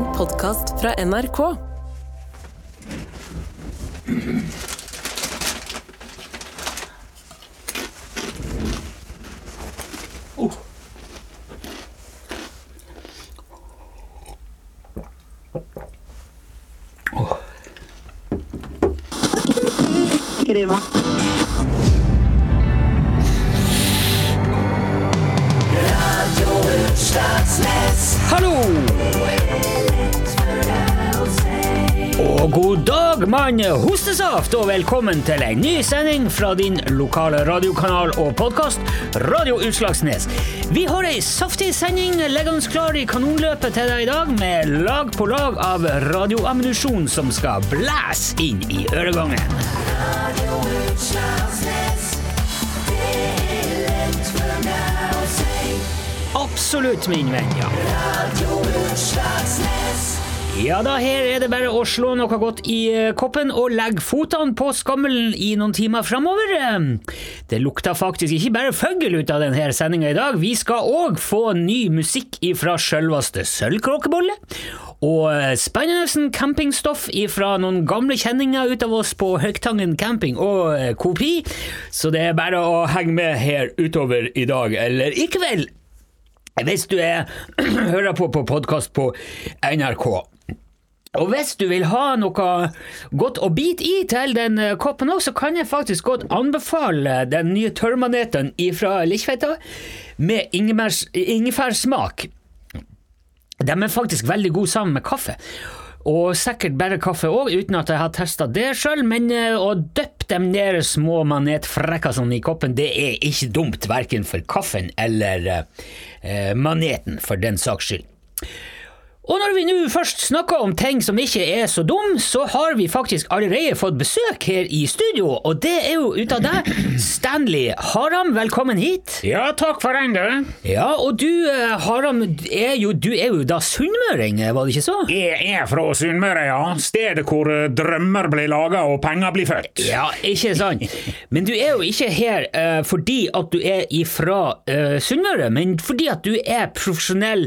En podkast fra NRK. Oh. Hallo! God mann Hostesaft, og velkommen til en ny sending fra din lokale radiokanal og podkast, Radio Utslagsnes. Vi har ei saftig sending liggende klar i kanonløpet til deg i dag, med lag på lag av radioammunisjon som skal blæse inn i øregangen. Absolutt, min venn, ja. Ja da, her er det bare å slå noe godt i eh, koppen og legge fotene på skammelen i noen timer framover. Eh, Det lukter faktisk ikke bare fugl ut av denne sendinga i dag, vi skal òg få ny musikk ifra sjølveste Sølvkråkebolle. Og eh, spennende campingstoff ifra noen gamle kjenninger ut av oss på Høgtangen camping og Kopi, så det er bare å henge med her utover i dag eller i kveld. Hvis du er, hører på på podkast på NRK. Og hvis du vil ha noe godt å bite i til den eh, koppen òg, så kan jeg faktisk godt anbefale den nye tørrmaneten fra Lichveita med ingefærs- ingefærsmak. De er faktisk veldig gode sammen med kaffe. Og sikkert bare kaffe òg, uten at jeg har testa det sjøl, men eh, å dyppe dem ned små manetfrekkene sånn i koppen, det er ikke dumt, verken for kaffen eller eh, maneten, for den saks skyld. Og når vi nå først snakker om ting som ikke er så dum, så har vi faktisk allerede fått besøk her i studio, og det er jo ut av deg, Stanley Haram. Velkommen hit. Ja, takk for den, du. Ja, og du, eh, Haram, er jo, du er jo da sunnmøring, var det ikke så? Jeg er fra Sunnmøre, ja. Stedet hvor eh, drømmer blir laga og penger blir født. Ja, ikke sant. Men du er jo ikke her uh, fordi at du er ifra uh, Sunnmøre, men fordi at du er profesjonell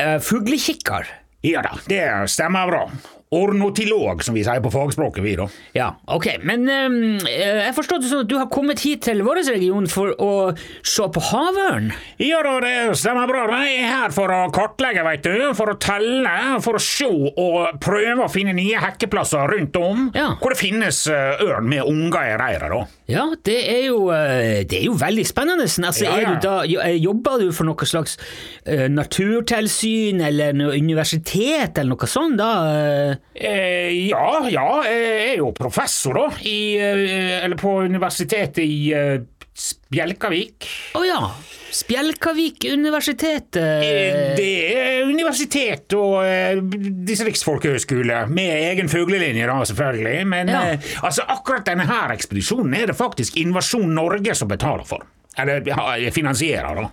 uh, fuglekikker. Ja da, det stemmer bra. Ornotilog, som vi sier på fagspråket, vi, da. Ja, ok, men um, jeg forstår det sånn at du har kommet hit til vår region for å se på havørn? Ja da, det stemmer bra. Jeg er her for å kartlegge, veit du. For å telle, for å se og prøve å finne nye hekkeplasser rundt om. Ja. Hvor det finnes eh, ørn med unger i reiret, da. Ja, det er jo, eh, det er jo veldig spennende. Altså, Ja, ja. du da, jobber du for noe slags uh, naturtilsyn eller universitet eller noe sånt da? Eh? Ja, ja, jeg er jo professor, da. I, eh, eller på universitetet i eh, Spjelkavik. Å ja, Spjelkavik universitet. eh, Det er universitet og eh, distriktsfolkehøgskole, med egen fuglelinje, da, selvfølgelig. Men Ja. eh, altså, akkurat denne her ekspedisjonen er det faktisk Invasjon Norge som betaler for. Eller finansierer, da.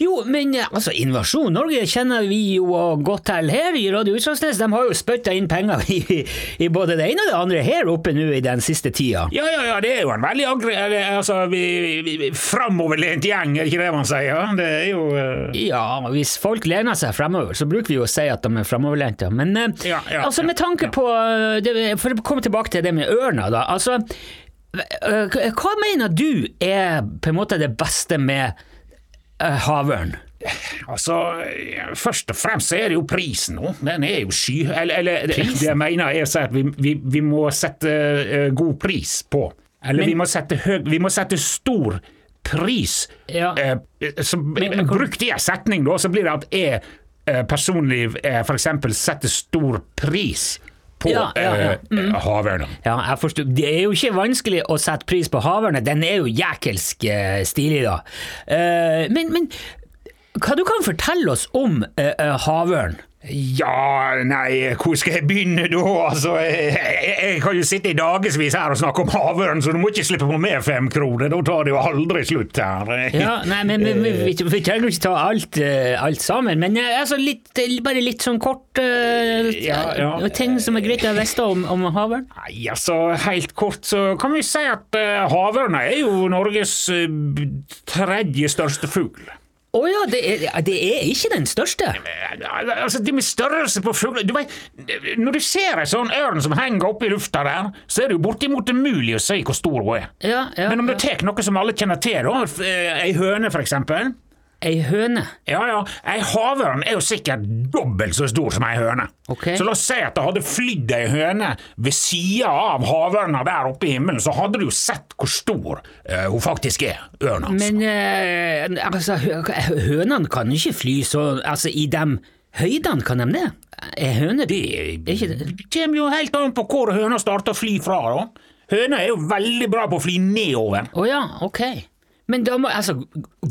Jo, men eh, altså, Invasjon Norge kjenner vi jo godt til her i Radio Utslagsnes. De har jo spytta inn penger i, i både det ene og det andre her oppe nå i den siste tida. Ja, ja, ja, det er jo en veldig agri... Altså, framoverlent gjeng, er det ikke det man sier? Det er jo uh... Ja, hvis folk lener seg fremover, så bruker vi jo å si at de er fremoverlente. Men uh, Ja, ja, altså, med tanke på det, For å komme tilbake til det med ørna, da. Altså, hva mener du er på en måte det beste med eh, havørn? Altså, først og fremst så er det jo prisen nå. Den er jo sky... Eller, eller det jeg mener er at vi, vi, vi må sette eh, god pris på. Eller Men- vi, må sette høy, vi må sette stor pris. Ja. Eh, så, Men- men- brukt i en setning, da, så blir det at jeg eh, personlig for setter stor pris på Ja, ja, ja. Mm. havørna. Ja, jeg forstår. Det er jo ikke vanskelig å sette pris på havørna, den er jo jækelsk eh, stilig, da. Eh, men, men hva du kan fortelle oss om eh, eh, havørn? Ja, nei, hvor skal jeg begynne da? Altså, jeg, jeg, jeg kan jo sitte i dagevis her og snakke om havørn, så du må ikke slippe på mer fem kroner. Da tar det jo aldri slutt her. Ja, nei, men, Vi, vi, vi trenger ikke ta alt, eh, alt sammen, men eh, altså litt, bare litt sånn kort uh, Ja, ja. ting som er greit å vite om, om havørn? Nei, altså, helt kort så kan vi si at uh, havørna er jo Norges uh, tredje største fugl. Å ja, det er, det er ikke den største? Altså, det med størrelse på fugler du vet, Når du ser en sånn ørn som henger oppe i lufta der, så er det jo bortimot umulig å si hvor stor hun er. Ja, ja, Men om du tar noe som alle kjenner til, da, eh, ei høne for eksempel Ei høne. Ja, ja, ei havørn er jo sikkert dobbelt så stor som ei høne. Okay. Så la oss si at det hadde flydd ei høne ved sida av havørna der oppe i himmelen, så hadde du jo sett hvor stor uh, hun faktisk er, ørna. altså. Men uh, altså, hønene kan ikke fly så Altså, i de høydene kan de det? Er høne Det det? kommer jo helt an på hvor høna starter å fly fra, da. Høna er jo veldig bra på å fly nedover. Å ja, ok. Men da må, altså,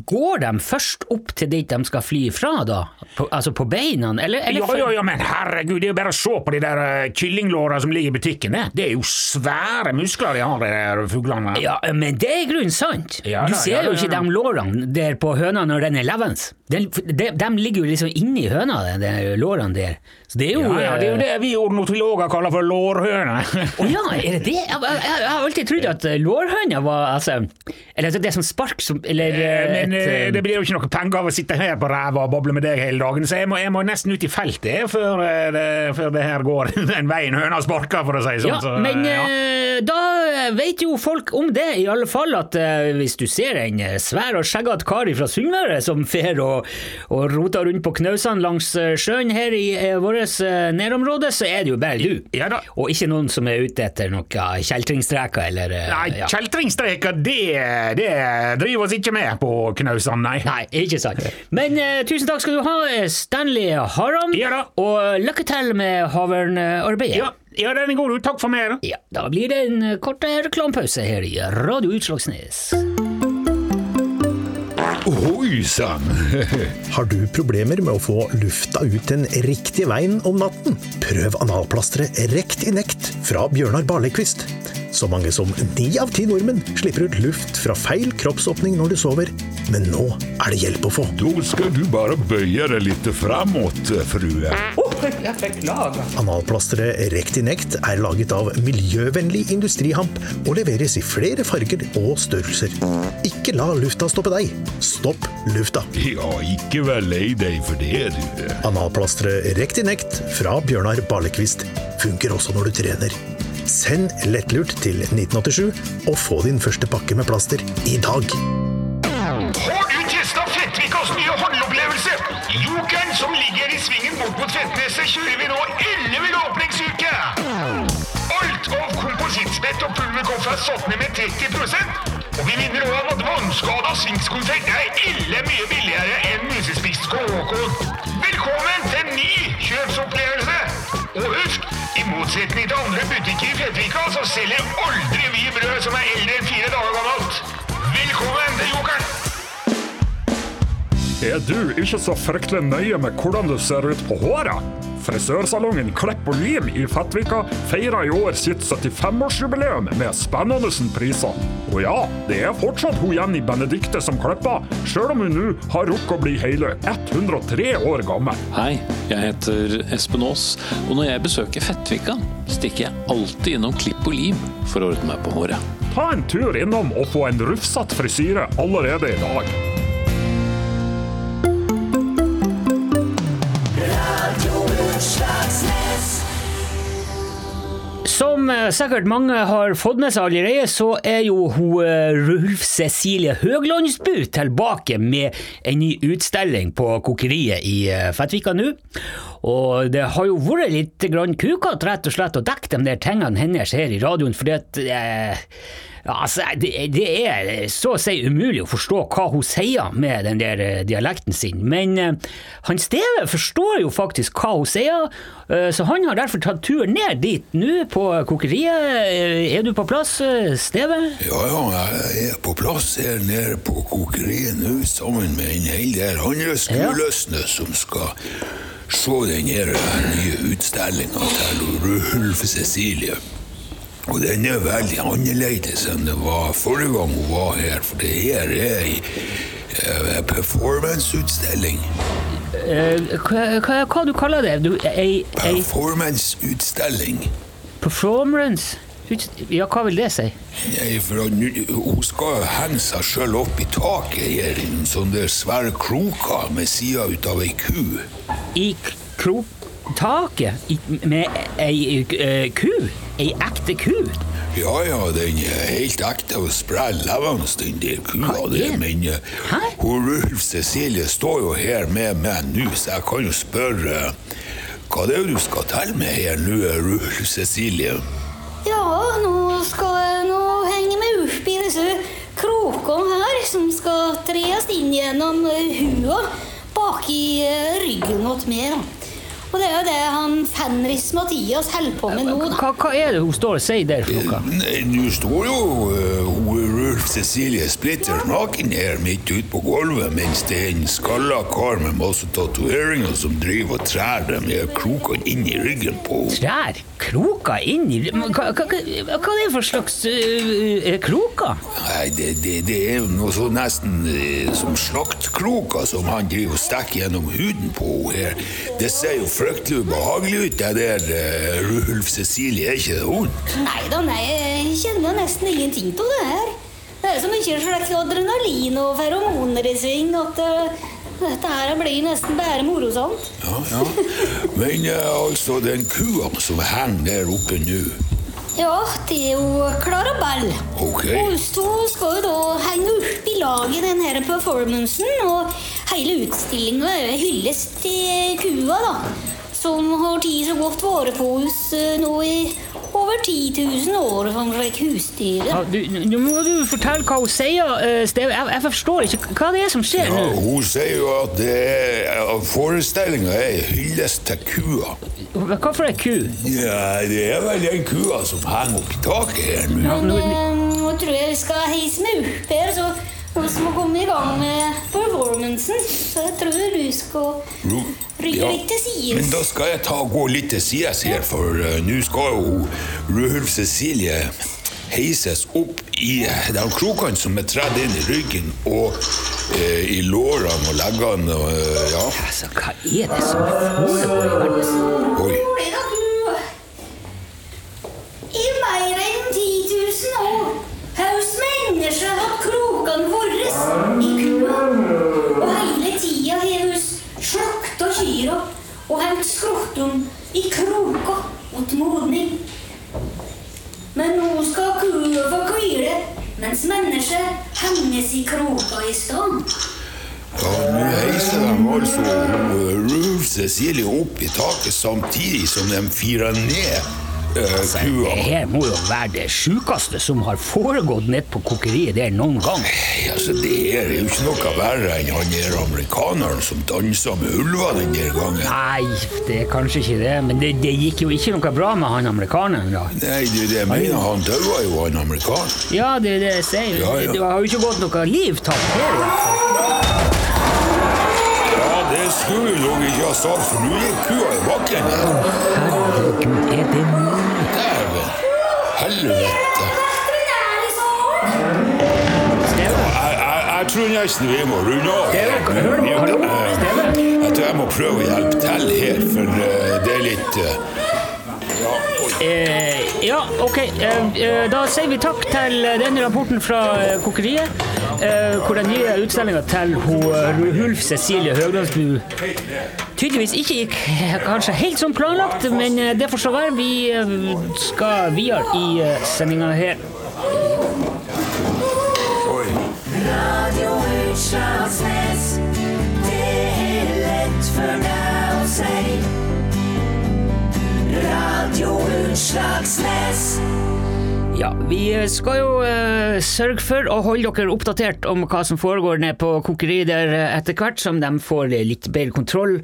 går de først opp til dit de skal fly fra, da? På, altså på beina? Eller, eller Ja, ja, ja, men herregud, det er jo bare å se på de der uh, kyllinglåra som ligger i butikken. Det. det er jo svære muskler de har, de der fuglene. Ja, men det er i grunnen sant. Ja du ser ja da, jo ikke de lårene der på høna når den er levende. De, de, de ligger jo liksom inni høna, de, de lårene der. Så det er jo Ja, ja, det er jo eh, det vi ornotologer kaller for lårhøne. Å ja, er det det? Jeg, jeg, jeg, har alltid trodd at eh, lårhøna var altså Eller altså, det er sånn spark som Eller eh, Men et, eh, eh, det blir jo ikke noe penger av å sitte her på ræva og boble med deg hele dagen, så jeg må, jeg må nesten ut i feltet før, eh, det, før det her går den veien høna sparker, for å si det sånn. Ja, så, men ja. eh, da vet jo folk om det, i alle fall, at eh, hvis du ser en eh, svær og skjeggete kar fra Sunnmøre som fer og, og roter rundt på knausene langs eh, sjøen her i uh, vårt eh, nærområde, så er det jo bare du. Ja da. Og ikke noen som er ute etter noen kjeltringstreker eller eh, Nei, ja. kjeltringstreker, det, det driver oss ikke med på knausene, nei. Nei, ikke sant. Men eh, tusen takk skal du ha, eh, Stanley Haram, Ja da. og lykke til med havørnarbeidet. Ja, ja, den er god, du. Takk for meg. Ja, da blir det en eh, kort reklamepause her i Radio Utslagsnes. Oi sann! Har du problemer med å få lufta ut den riktige veien om natten? Prøv analplasteret Rekt i nekt fra Bjørnar Barlekvist. Så mange som ni av ti nordmenn slipper ut luft fra feil kroppsåpning når du sover. Men nå er det hjelp å få. Da skal du bare bøye deg litt framåt, frue. Analplasteret Rekt Analplasteret nekt er laget av miljøvennlig industrihamp og leveres i flere farger og størrelser. Ikke la lufta stoppe deg. Stopp lufta. Ja, ikke vær lei deg for det, du. Analplasteret Rectinect fra Bjørnar Barlekvist funker også når du trener. Send lettlurt til 1987 og få din første pakke med plaster i dag. Har du testa Fettvikas nye håndopplevelse? Jokeren som ligger i svingen bort mot Fettneset, kjører vi nå ellevill åpningsuke! Alt av komposittspett og pulverkoffer er satt ned med 30 Og vi minner òg om at vannskada svingskonfekt er ille mye billigere enn musespist Håkon. Velkommen til en ny kjøpsopplevelse! Og husk, i motsetning til andre butikker i Fettvika, så selger aldri vi brød som er eldre enn fire dager gammelt. Velkommen til Jokeren! Er du ikke så fryktelig nøye med hvordan du ser ut på håret? Frisørsalongen Klepp og Lim i Fettvika feirer i år sitt 75-årsjubileum med spennende priser. Og ja, det er fortsatt hun Jenny Benedikte som klipper, sjøl om hun nå har rukket å bli hele 103 år gammel. Hei, jeg heter Espen Aas, og når jeg besøker Fettvika, stikker jeg alltid innom Klipp og Lim for å ordne meg på håret. Ta en tur innom og få en rufsete frisyre allerede i dag. Som eh, sikkert mange har fått med seg allerede, så er jo hun eh, Rulf Cecilie Høglandsbu tilbake med en ny utstilling på Kokeriet i eh, Fettvika nå. Og det har jo vært litt kukete, rett og slett, å dekke de der tingene hennes her i radioen, fordi at eh, altså, det, det er så å si umulig å forstå hva hun sier med den der eh, dialekten sin. Men eh, han Steve forstår jo faktisk hva hun sier, eh, så han har derfor tatt turen ned dit nå på kokeriet. Eh, Er du på plass, eh, Steve? Ja, ja, jeg er på plass her nede på kokeriet nå, sammen med en hel del andre skuløsne som skal se den her nye utstillinga til Rulf Cecilie. Og den er veldig annerledes enn det var forrige gang hun var her, for det her er ei eh, performanceutstilling. Uh, Hva, hva, hva du kaller det? Du, ei, ei Performanceutstilling. performance? Ja, hva vil det si? Nei, for at hun skal henge seg sjøl opp i taket her i en sånn der svære kroker med sida ut av ei ku. I k- kroktaket i, med ei ku? Ei ekte ku? Ja ja, den er helt ekte og sprell levende, den der kua der. det? Men hun Ulf Cecilie står jo her med meg nå, så jeg kan jo spørre hva det er du skal til med her nå, Ulf Cecilie? Ja, nå skal jeg nå henge meg opp i disse krokene her, som skal tres inn gjennom eh, hua bak i eh, ryggen til meg. Og det er jo det han Fenris Mathias holder på med nå, da. Hva, hva er det hun står og sier der for noe? Nei, Nå står jo uh, hun Ulf Cecilie splitter naken her midt ute på gulvet, mens det er en skalla kar med masse tatoveringer som driver og trær dem med krokene inn i ryggen på henne. Trær? Kroker inn i Hva, hva, hva, hva er det for slags uh, kroker? Nei, det, det, det er jo noe så nesten uh, som slaktkroker som han driver og stikker gjennom huden på henne her. Det ser jo fryktelig ubehagelig ut, det der Rulf Cecilie, er ikke det vondt? Nei da, nei, jeg kjenner nesten ingenting av det her. Det er så mye slags adrenalin og feromoner i sving at eh, dette her blir nesten bare morosomt. Ja, ja. Men eh, altså, den kua som henger der oppe nå Ja, det er jo Clarabelle. Ok. Hun to skal jo da henge opp i lag i denne performancen, og hele utstillinga er hyllest til kua, da. Som har tatt så godt vare på oss eh, nå i over 10 000 år som slik husdyr. Ja, du, nå må du fortelle hva hun sier, uh, Steve. Jeg, jeg forstår ikke hva det er som skjer Ja, hun sier jo at det er, forestillinga er en hyllest til kua. Hva for ei ku? Ja, det er vel den kua som henger oppi taket her nå. Men nå- eh, nå tror jeg vi skal heise meg opp her, så vi må komme i gang med performancen. Så jeg tror du skal Rygge Ja, litt til sides. Men da skal jeg ta og gå litt til sides her, for uh, nå skal jo Rulf Cecilie heises opp i de krokene som er tredd inn i ryggen og uh, i lårene og leggene og uh, ja. Altså, hva er det som foregår i verden? Oi. Rolig da, du. I mer enn 10 000 år har oss mennesker hatt krokene våre i kua. Og hele tida har oss slakta kyra og skrotum i kroka mot modning. Men nå skal kua få hvile, mens mennesket henges i kroka i stand. Ja, nå heiser de altså Rulf Cecilie opp i taket samtidig som de firer ned eh, kua. Det her må jo være det sjukeste som har foregått nede på kokeriet der noen gang. Altså, det er jo ikke noe verre enn han der amerikaneren som dansa med ulver den der gangen. Nei, det er kanskje ikke det, men det, det gikk jo ikke noe bra med han amerikaneren, da. Nei, det er det mener, han daua jo, han amerikaneren. Ja, det er det jeg sier. Ja, ja. Det har jo ikke gått noe liv tapt her. Ja, det skulle du nok ikke ha sagt, for nå gikk kua i bakken. Herregud, er det mulig? Dæven. Helvete. Jeg, tror nesten vi må runde av. Jeg tror jeg må prøve å hjelpe til her, for eh, det er litt eh, ja. Eh, ja, ok. Eh, eh, da sier vi takk til denne rapporten fra kokeriet. Eh, hvor den nye utstillinga til eh, Hulf Cecilie Høglandsbu tydeligvis ikke gikk eh, kanskje helt som planlagt, men det får så være. Vi skal videre i uh, sendinga her. oi. Radio Utslagsnes. Det er lett for deg å si. Radio Utslagsnes. Ja, vi skal jo uh, sørge for å holde dere oppdatert om hva som foregår nede på kokeriet der eh, etter hvert som de får litt bedre kontroll.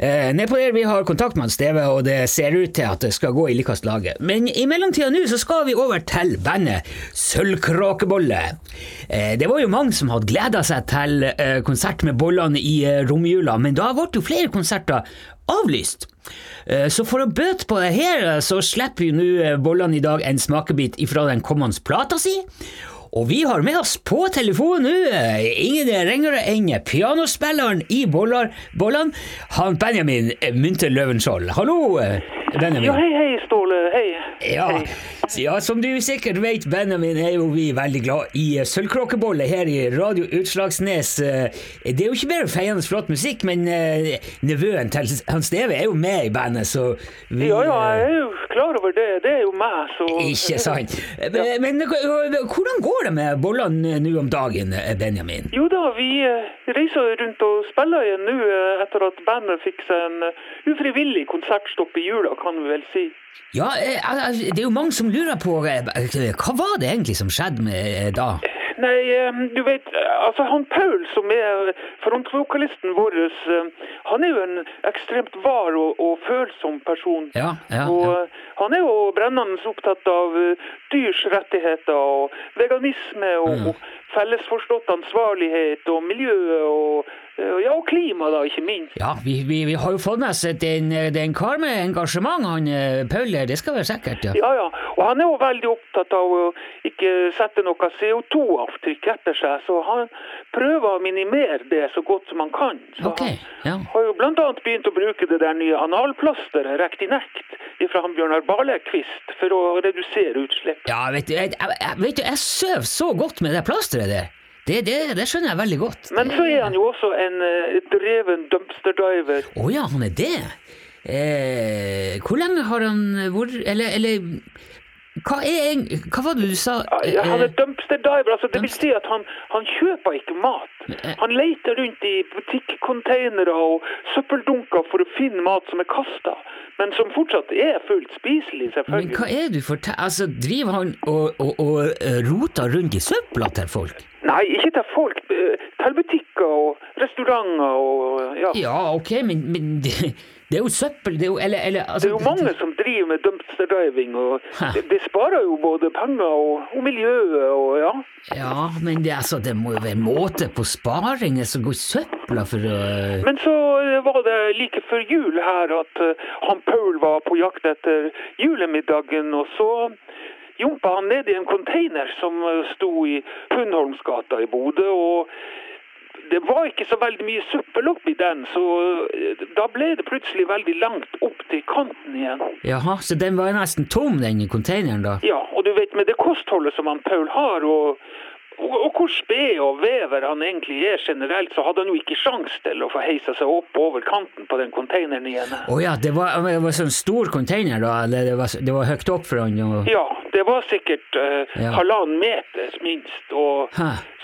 Uh, Nedpå der vi har kontakt med Steve, og det ser ut til at det skal gå i likest laget. Men i mellomtida nå så skal vi over til bandet Sølvkråkebolle. Uh, det var jo mange som hadde gleda seg til konsert med bollene i romjula, men da ble jo flere konserter avlyst. Eh, Så for å bøte på det her, eh, så slipper vi nå eh, bollene i dag en smakebit ifra den kommende plata si. Og vi har med oss på telefonen nå ingen ringere enn pianospilleren i bollene, han Benjamin Mynter Mynte Løvenskiold. Hallo, Benjamin. Ja, hei, hei, Ståle. Hei. Ja, ja, som du sikkert vet, Benjamin, er jo vi veldig glad i eh, sølvkråkebolle her i Radio Utslagsnes. Eh, Det er jo ikke bare feiende flott musikk, men eh, nevøen til Hans Steve er jo med i bandet, så vi Ja, ja, jeg er jo klar over det. Det er jo meg, så Ikke sant. Men, men hvordan går det med bollene nå om dagen, Benjamin? Jo da, vi reiser rundt og spiller igjen nå etter at bandet fikk seg en ufrivillig konsertstopp i jula, kan vi vel si. Ja, eh, det er jo mange som lurer på eh, hva var det egentlig som skjedde med eh, da? Nei, du vet, altså han Paul som er frontvokalisten vår, han er jo en ekstremt var og, og følsom person. Ja, ja, og ja. han er jo brennende opptatt av dyrs rettigheter og veganisme og, Mm. og fellesforstått ansvarlighet og miljø og, ja, og klima da, ikke minst. Ja, vi, vi, vi har jo fått med oss at det er en, kar med engasjement, han eh, Paul, det skal være sikkert. Ja. Ja, ja. Og han er jo veldig opptatt av å ikke sette noe CO2-avtrykk etter seg, så han prøver å minimere det så godt som han kan. Så Ok, ja. han har jo annet begynt å bruke det der nye analplasteret, Rectinect, fra Bjørnar Balekvist, for å redusere utslipp. Ja, vet du, jeg, jeg, vet du, jeg søv så godt med det plasteret der. Det, det, det skjønner jeg veldig godt. Men så er han jo også en uh, dreven dumpster-diver. Å ja, han er det? Eh, hvor lenge har han vært Eller, eller hva, er, hva var det du sa? Ja, han er Eh, dumpster-diver, altså det vil si at han, han kjøper ikke mat. Eh. Han leter rundt i butikkontainere og søppeldunker for å finne mat som er kasta, men som fortsatt er fullt spiselig, selvfølgelig. men hva er det du forteller Altså, driver han og, og, og eh, roter rundt i søpla til folk? Nei, ikke til folk. eh, Til butikker og restauranter og ja. Ja, ok, men, men det, det er jo søppel, det er jo Eller, eller Det altså, er jo mange som driver med dumpster-diving, og det, det sparer jo både penger og, og miljøet og ja. Ja, men det, altså, det må jo være måte på sparing som går i søpla for å Men så eh, var det like før jul her at uh, han Paul var på jakt etter julemiddagen, og så jumpa han ned i en container som sto i Hundholmsgata i Bodø. og det var ikke så veldig mye søppel oppi den, så eh, da ble det plutselig veldig langt opp til kanten igjen. Jaha, så den var nesten tom, den containeren, da? Ja, og du vet med det kostholdet som han Paul har, og, og, og hvor sped og vever han egentlig er generelt, så hadde han jo ikke sjans til å få heisa seg opp over kanten på den konteineren igjen. Å ja, det var, det var sånn stor konteiner da? Eller det var, det var høyt opp for han? Og... Ja, det var sikkert eh, Ja. halvannen meter minst. Og,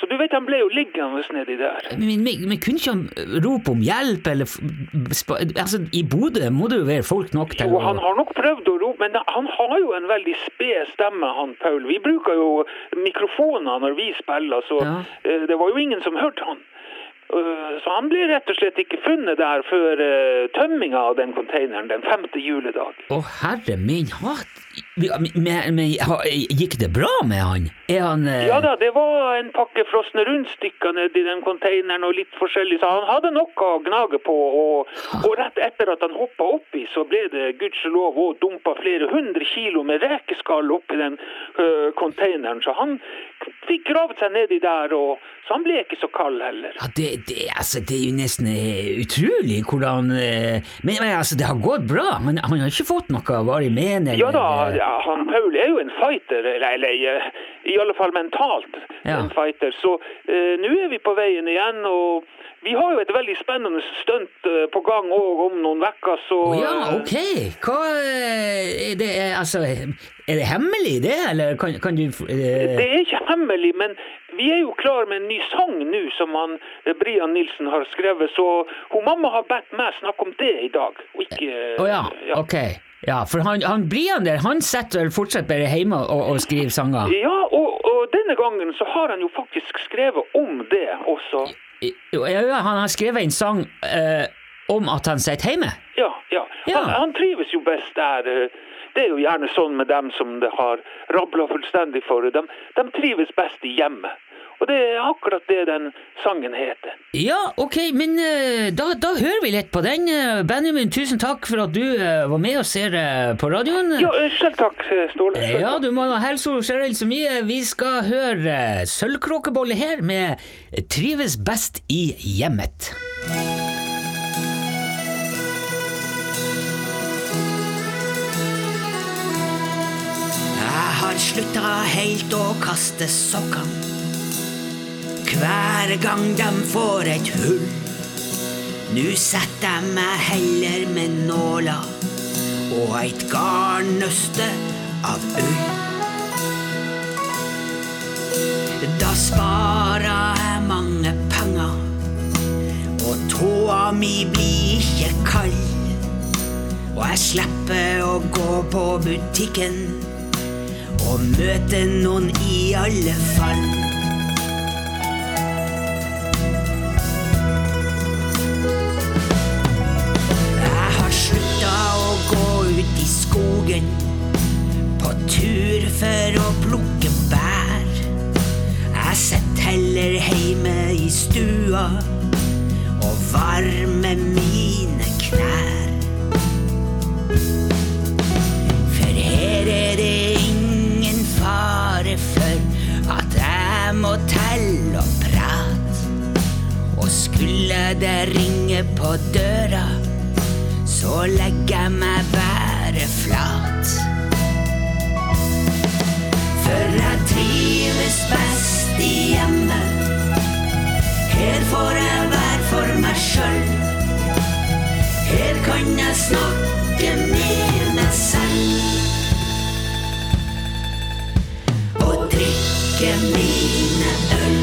så du vet, han ble jo liggende nedi der. Men, men, men kunne ikke han rope om hjelp, eller Altså, i Bodø må det jo være folk nok til å Jo, han har nok prøvd å rope, men han har jo en veldig sped stemme, han Paul. Vi bruker jo mikrofoner når vi spiller, så Ja. eh, det var jo ingen som hørte han. Eh, Så han ble rett og slett ikke funnet der før eh, tømminga av den containeren den femte juledag. Å, herre min hatt! Men, gikk det bra med han? Han eh, Ja da, det var en pakke frosne rundstykker nedi den konteineren og litt forskjellig, så han hadde noe å gnage på. Og, og rett etter at han hoppa oppi, så ble det gudskjelov òg dumpa flere hundre kilo med rekeskall oppi den konteineren, containeren, så han fikk gravet seg nedi der, og, så han ble ikke så kald heller. Ja, det, det, altså, det er jo nesten eh, utrolig hvordan eh, men, men altså, det har gått bra. Han, han har ikke fått noe varig men? Ja da, han Paul er jo en fighter, eller, eh, i alle fall mentalt Ja. en fighter. Så eh, nå er vi på veien igjen, og vi har jo et veldig spennende stunt eh, på gang òg om noen uker, så oh, ja, ok. Hva eh, er det er, Altså, er det hemmelig, det, eller kan, kan du eh, Det er ikke hemmelig, men vi er jo klar med en ny sang nå som han, Brian Nilsen har skrevet, så hun mamma har bedt meg snakke om det i dag, og ikke Å ja, ja. ok. Ja, for han, han Brian der, han sitter vel fortsatt bare hjemme og, og skriver sanger? Ja, og, og denne gangen så har han jo faktisk skrevet om det også. Ja, han har skrevet en sang eh, om at han sitter hjemme? Ja, ja. Ja. Han, han trives jo best der. eh, Det er jo gjerne sånn med dem som det har rabla fullstendig for. De, de trives best i hjemmet. Og det er akkurat det den sangen heter. Ja, ok, men eh, da, da hører vi litt på den. Eh, Benjamin, tusen takk for at du eh, var med og ser på radioen. Ja, selv takk, Ståle. Selv Ja, du må hilse Cheryl så mye. Vi skal høre Sølvkråkebolle her med 'Trives best i hjemmet'. Jeg har slutta helt å kaste sokkene. Hver gang de får et hull. Nå setter jeg meg heller med nåla og eit garnnøste av ull. Da sparer jeg mange penger, og tåa mi blir ikke kald. Og jeg slipper å gå på butikken og møte noen i alle fall. Stua og varme mine knær. For her er det ingen fare for at jeg må telle og prate. Og skulle det ringe på døra, så legger jeg meg bare flat. For jeg trives best i hjemmet. Her får jeg være for meg sjøl. Her kan jeg snakke med meg selv. Og drikke mine øl.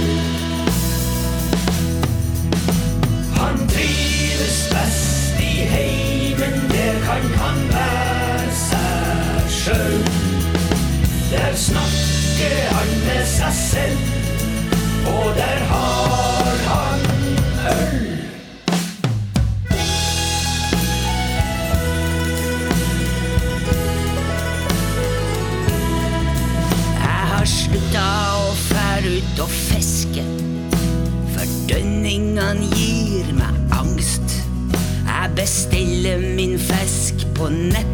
Han trives best i heimen, der kan han være seg sjøl. Der snakker han med seg selv, og der neck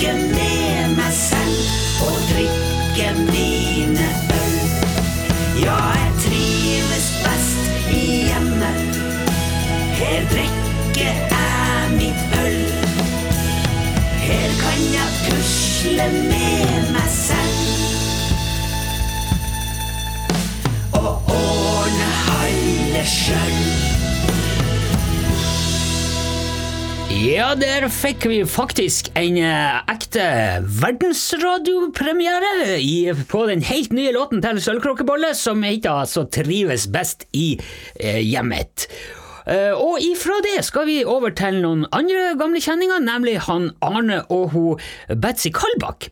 snakke med meg selv og drikke mine øl. Ja, jeg trives best i hjemmet. Her drikker jeg mitt øl. Her kan jeg pusle med meg selv. Og ordne halve sjøl. Ja, der fikk vi faktisk en eh, ekte verdensradiopremiere på den helt nye låten til Sølvkråkebolle, som heter altså Trives best i eh, hjemmet. Eh, og ifra det skal vi over til noen andre gamle kjenninger, nemlig han Arne og hun Betzy Kalbakk.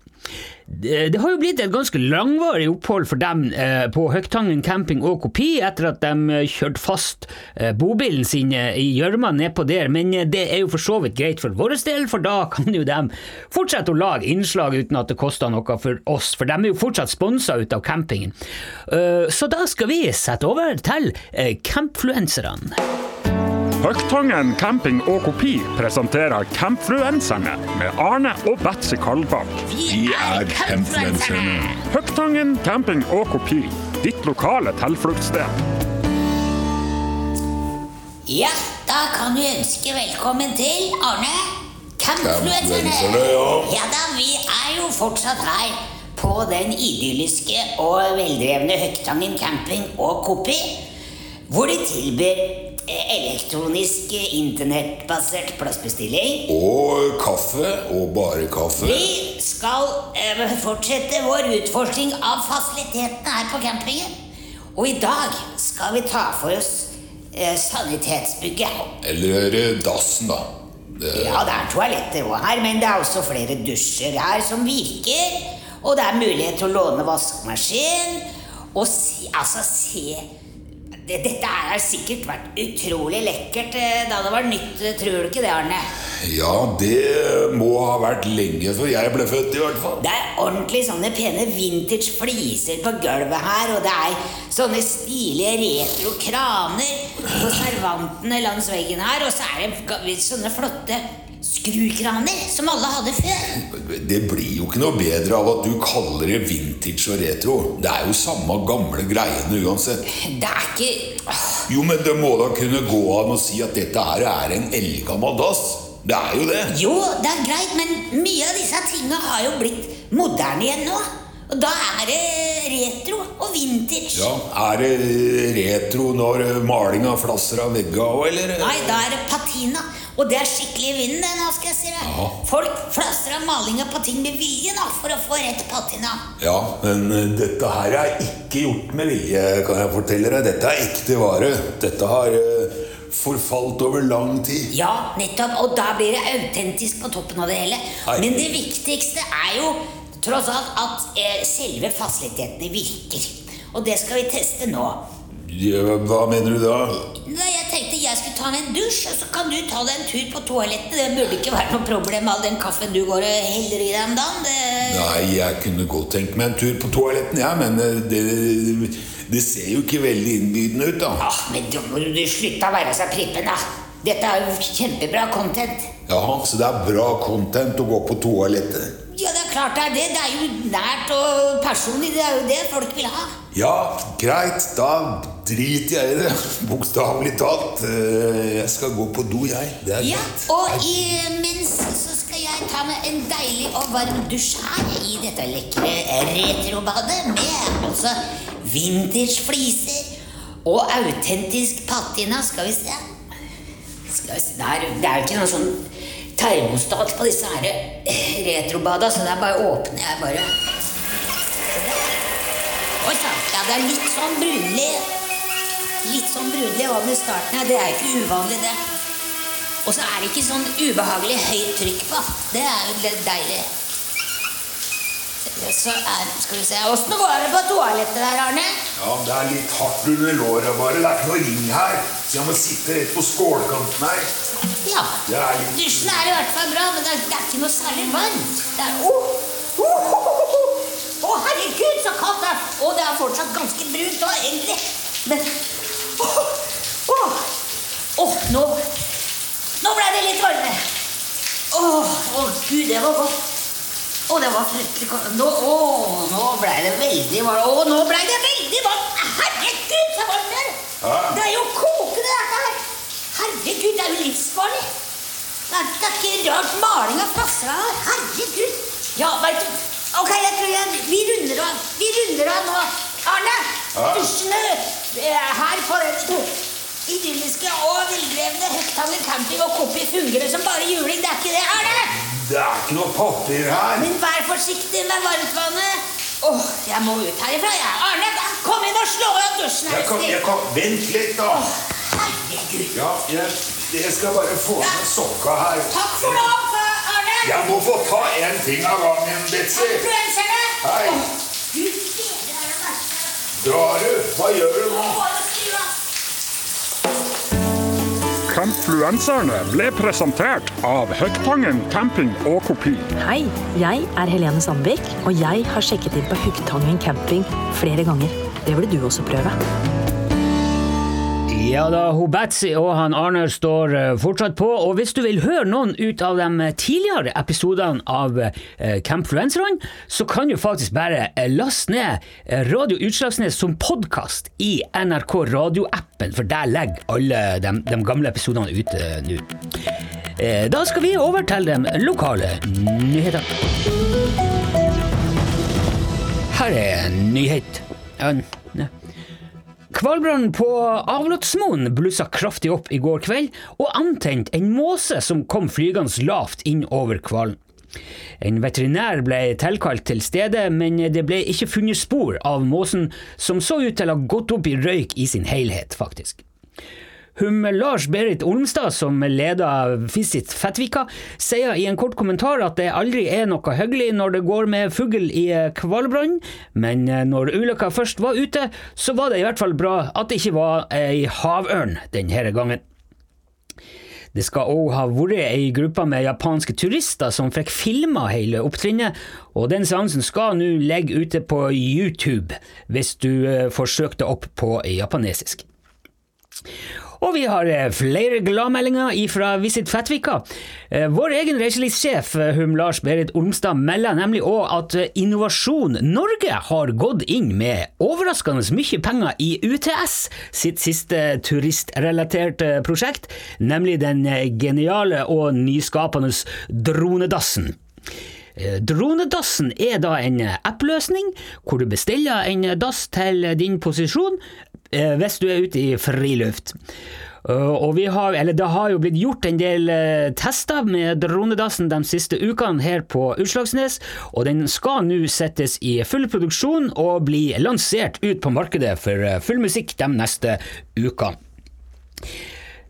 Det har jo blitt et ganske langvarig opphold for dem eh, på Høgtangen camping og Kopi etter at de eh, kjørte fast eh, bobilen sin i gjørma nedpå der, men det er jo for så vidt greit for vår del, for da kan jo de fortsette å lage innslag uten at det koster noe for oss, for de er jo fortsatt sponsa ut av campingen. Så da skal vi sette over til eh, campfluenserne. Høgtangen camping og kopi presenterer Campfluenserne med Arne og Betzy Kalbakk. Vi er campfluenserne. Høgtangen camping og kopi, ditt lokale tilfluktssted. Ja, da kan vi ønske velkommen til Arne. Campfluenserne. Ja. Ja da, vi er jo fortsatt her på den idylliske og veldrevne Høgtangen camping og Kopi, hvor de tilbyr elektronisk eh, internettbasert plassbestilling. Og kaffe, og bare kaffe. Vi skal eh, fortsette vår utforskning av fasilitetene her på campingen. Og i dag skal vi ta for oss eh, sanitetsbygget. Eller eh, dassen, da. Det, Ja, det er toaletter òg her, men det er også flere dusjer her som virker. Og det er mulighet til å låne vaskemaskin. Og se, altså, se dette har sikkert vært utrolig lekkert eh, da det var nytt, tror du ikke det, Arne? Ja, det må ha vært lenge før jeg ble født, i hvert fall. Det er ordentlig sånne pene vintage fliser på gulvet her, og det er sånne stilige retro kraner på servantene langs veggen her, og så er det sånne flotte skrukraner som alle hadde før. Det blir jo ikke noe bedre av at du kaller det vintage og retro. Det er jo samme gamle greiene uansett. Det er ikke åh, Jo, men det må da kunne gå an å si at dette her er en eldgammel dass. Det er jo det. Jo, det er greit, men mye av disse tingene har jo blitt moderne igjen nå. Og da er det retro og vintage. Ja, Er det retro når malinga flasser av vegga òg, eller? Nei, da er det patina. Og det er skikkelig i vinden, det, nå skal jeg si det. Folk flasser av malinga på ting med vilje nå, for å få rett patina. Ja, men eh, dette her er ikke gjort med vilje, kan jeg fortelle deg. Dette er ekte vare. Dette har eh, forfalt over lang tid. Ja, nettopp. Og da blir det autentisk på toppen av det hele. Nei. Men det viktigste er jo tross alt at eh, selve fasilitetene virker. Og det skal vi teste nå. Ja, hva mener du da? Nei, Jeg tenkte jeg skulle ta meg en dusj, og så kan du ta deg en tur på toalettet. Det burde ikke være noe problem med all den kaffen du går og heller i deg om dagen. Det... Nei, jeg kunne godt tenkt meg en tur på toaletten, ja, men eh, det, det ser jo ikke veldig innbydende ut, da. Ah, men da må du slutte å være så prippen, da. Dette er jo kjempebra content. Ja, så det er bra content å gå på toalettet? Klart det er det. Det er jo nært og personlig. Det er jo det folk vil ha. Ja, greit, da driter jeg i det. Bokstavelig talt. Eh, Jeg skal gå på do, jeg. Det er Ja, greit. og imens så skal jeg ta meg en deilig og varm dusj her i dette lekre retrobadet med altså vintersfliser og autentisk patina. Skal vi se. Skal vi se. Det, er, det er jo ikke noe sånn termostat på disse her eh, retrobada, så det er bare å åpne jeg bare. Oi sann. Ja, det er litt sånn brunlig. Litt sånn brunlig over starten. her. det er ikke uvanlig, det. Og så er det ikke sånn ubehagelig høyt trykk på. Det er jo litt deilig. Så er, skal vi se Åssen går det på toalettet der, Arne? Ja, det er litt hardt under låra bare. Det er ikke noe ring her. Så jeg må sitte rett på skålkanten her. Ja. Dusjen er i hvert fall bra, men det er, det er ikke noe særlig varmt. Det er Å, oh, oh, oh, oh, herregud, så kaldt det er! Og det er fortsatt ganske brunt òg, egentlig. Men Åh, oh! nå Nå ble det litt varme. Å, gud, det var godt. Å, det var fryktelig kaldt. Nå, å, nå ble det veldig varmt. Å, nå ble det veldig varmt! Herregud, så varmt det er! Det er jo kokende, dette her! Herregud, det er jo livsfarlig! Det er, det er ikke rart malinga flasser av her. Herregud! Ja, veit du Ok, jeg tror jeg Vi runder av. Vi runder av nå. Arne! Ja. Dusjene eh, her på den idylliske og villrevne Høgtangen camping og Koppi fungerer som bare juling. Det er ikke det, Arne! Det er ikke noe papir her. Men vær forsiktig med varmtvannet. Åh, jeg må ut herifra, jeg. Arne, kom inn og slå av dusjen her. Jeg kan, jeg kan, Vent litt, da. Herregud. Ja, jeg, jeg skal bare få med sokka her. Takk for nå, Arne. Jeg må få ta én ting av gangen, Betzy. Hei. Du, Gud bedre er det verste. Drar du? Hva gjør du nå? Campfluenserne ble presentert av Høgtangen camping og kopi. Hei, jeg er Helene Sandvik, og jeg har sjekket inn på Høgtangen camping flere ganger. Det burde du også prøve. Ja da, hun og han Arne står eh, fortsatt på, og hvis du vil høre noen ut av de tidligere episodene av Camp Campfluenserne, så kan du faktisk bare eh, laste ned eh, Radio Utslagsnes som podkast i NRK radioappen, for der legger alle de, de gamle episodene eh, nå. Eh, Da skal vi over til de lokale nyhetene. Her er en nyhet. Ne. Hvalbrannen på Avlåtsmoen blussa kraftig opp i går kveld, og antente en måse som kom flygende lavt inn over hvalen. En veterinær ble tilkalt til stedet, men det ble ikke funnet spor av måsen, som så ut til å ha gått opp i røyk i sin helhet, faktisk. Hum Lars Berit Olmstad, som leder Visit Fettvika, sier i en kort kommentar at det aldri er noe hyggelig når det går med fugl i hvalbrann, men eh, når ulykka først var ute, så var det i hvert fall bra at det ikke var ei havørn denne gangen. Det skal òg ha vært ei gruppe med japanske turister som fikk filma hele opptrinnet, og den seansen skal nå ligge ute på YouTube hvis du eh, får søkt det opp på japanesisk. Og vi har eh, flere gladmeldinger fra Visit Fettvika. Eh, Vår egen reiselivssjef eh, Hum Lars Berit Olmstad melder nemlig òg at Innovasjon Norge har gått inn med overraskende mye penger i UTS sitt siste turistrelaterte prosjekt, nemlig den geniale og nyskapende Dronedassen. Dronedassen er da en app-løsning hvor du bestiller en dass til din posisjon hvis du er ute i friluft. Uh, og vi har, eller Det har jo blitt gjort en del eh, tester med dronedassen de siste ukene her på Utslagsnes, og den skal nå settes i full produksjon og bli lansert ut på markedet for eh, full musikk de neste ukene.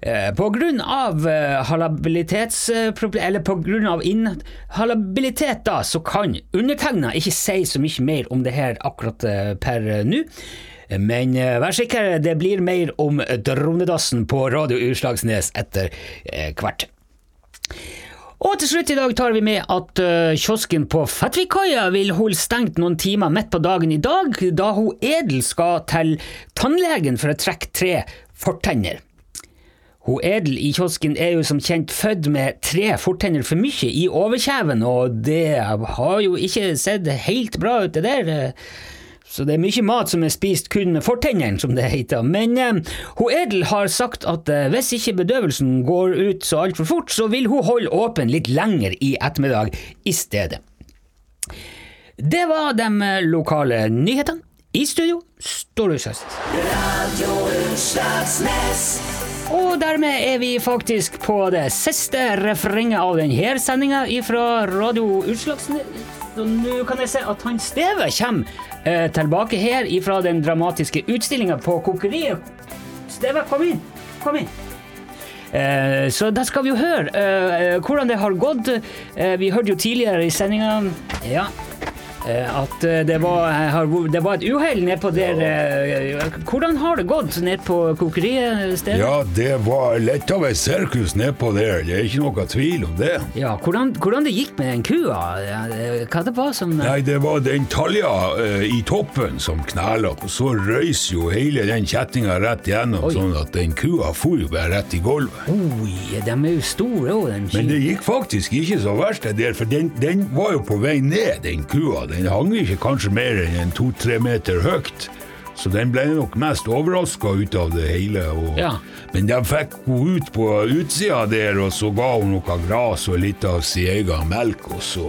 Eh, På grunn av eh, halabilitetsproblem, eller på grunn av inhalabilitet, da, så kan undertegna ikke si så mye mer om det her akkurat eh, per eh, nå. Men eh, vær sikker, det blir mer om dronedassen på Radio Utslagsnes etter eh, hvert. Og til slutt i dag tar vi med at eh, kiosken på Fettvikkaia vil holde stengt noen timer midt på dagen i dag, da hun Edel skal til tannlegen for å trekke tre fortenner. Hun Edel i kiosken er jo som kjent født med tre fortenner for mye i overkjeven, og det har jo ikke sett helt bra ut, det der. Så det er mye mat som er spist kun med fortennene, som det heter. Men eh, hun Edel har sagt at eh, hvis ikke bedøvelsen går ut så altfor fort, så vil hun holde åpen litt lenger i ettermiddag i stedet. Det var de lokale nyhetene. I studio, Utslagsnes. Og dermed er vi faktisk på det siste refrenget av denne sendinga fra Radio Utslagsnes. Nå kan jeg se at han Steve kommer eh, tilbake her fra den dramatiske utstillinga på Kokeriet. Steve, kom inn! Kom inn! Eh, så da skal vi jo høre eh, hvordan det har gått. Vi hørte jo tidligere i sendinga ja, at eh, det var, har, det var et uhell nedpå der. eh, hvordan har det gått ned på kokeriet, Ja, det var litt av et sirkus nedpå der, det er ikke noe tvil om det. Ja, hvordan, hvordan det gikk med den kua? Hva det var som Nei, det var den talja eh, i toppen som knæla, og så røys jo hele den kjettinga rett igjennom, Oi. sånn at den kua for jo bare rett i gulvet. Oi, de er jo store òg, de Men det gikk faktisk ikke så verst det der, for den, den var jo på vei ned, den kua. Den hang ikke kanskje mer enn to-tre meter høyt. Så den ble nok mest overraska ut av det hele. Og, Ja. Men de fikk henne ut på utsida der, og så ga hun noe gras og litt av sin egen melk, og så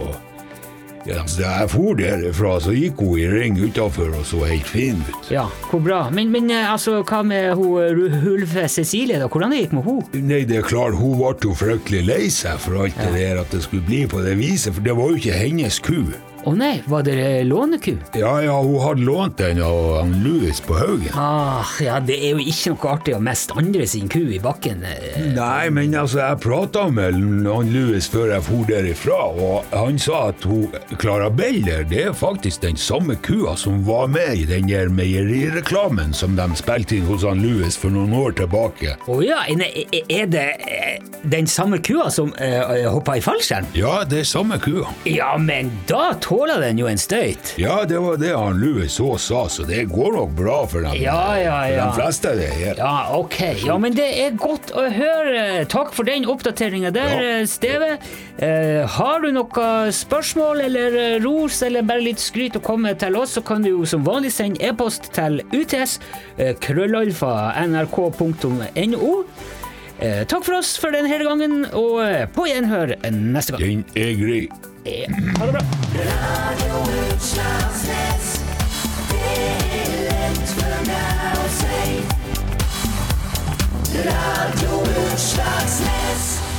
ja, så jeg for derfra, så gikk hun i ring utafor og så helt fin ut. Ja, hvor bra. Men, men eh, altså, hva med hun Hulve Cecilie, da? Hvordan det gikk med hun? Nei, det er klart, hun ble jo fryktelig lei seg for alt det der at det skulle bli på det viset, for det var jo ikke hennes ku. Å nei, var det eh, låneku? Ja, ja, hun hadde lånt den av han Louis på Haugen. Ah, ja, det er jo ikke noe artig å miste andre sin ku i bakken. eh. Nei, men altså, jeg prata med han Louis før jeg for derifra, og han sa at hun Clara Beller, det er faktisk den samme kua som var med i den der meierireklamen som de spilte inn hos han Louis for noen år tilbake. Å ja, er det eh, den samme kua som uh, hoppa i fallskjerm? Ja, det er samme kua. Ja, men da tåler den jo en støyt. Ja, det var det han Louis òg sa, så det går nok bra for dem. Ja, ja, ja. For de fleste det her. Ja, ok. Ja, men det er godt å høre. Takk for den oppdateringa der, ja. Steve. Eh, har du noe spørsmål eller eh, ros eller bare litt skryt å komme til oss, så kan du jo som vanlig sende e-post til UTS, eh, krøllalfa, nrk.no. Eh, takk for oss for denne gangen, og eh, på gjenhør neste gang. Den er grei. Ha det bra. Radio Utslagsnes. Det er lett for meg å si. Radio Utslagsnes.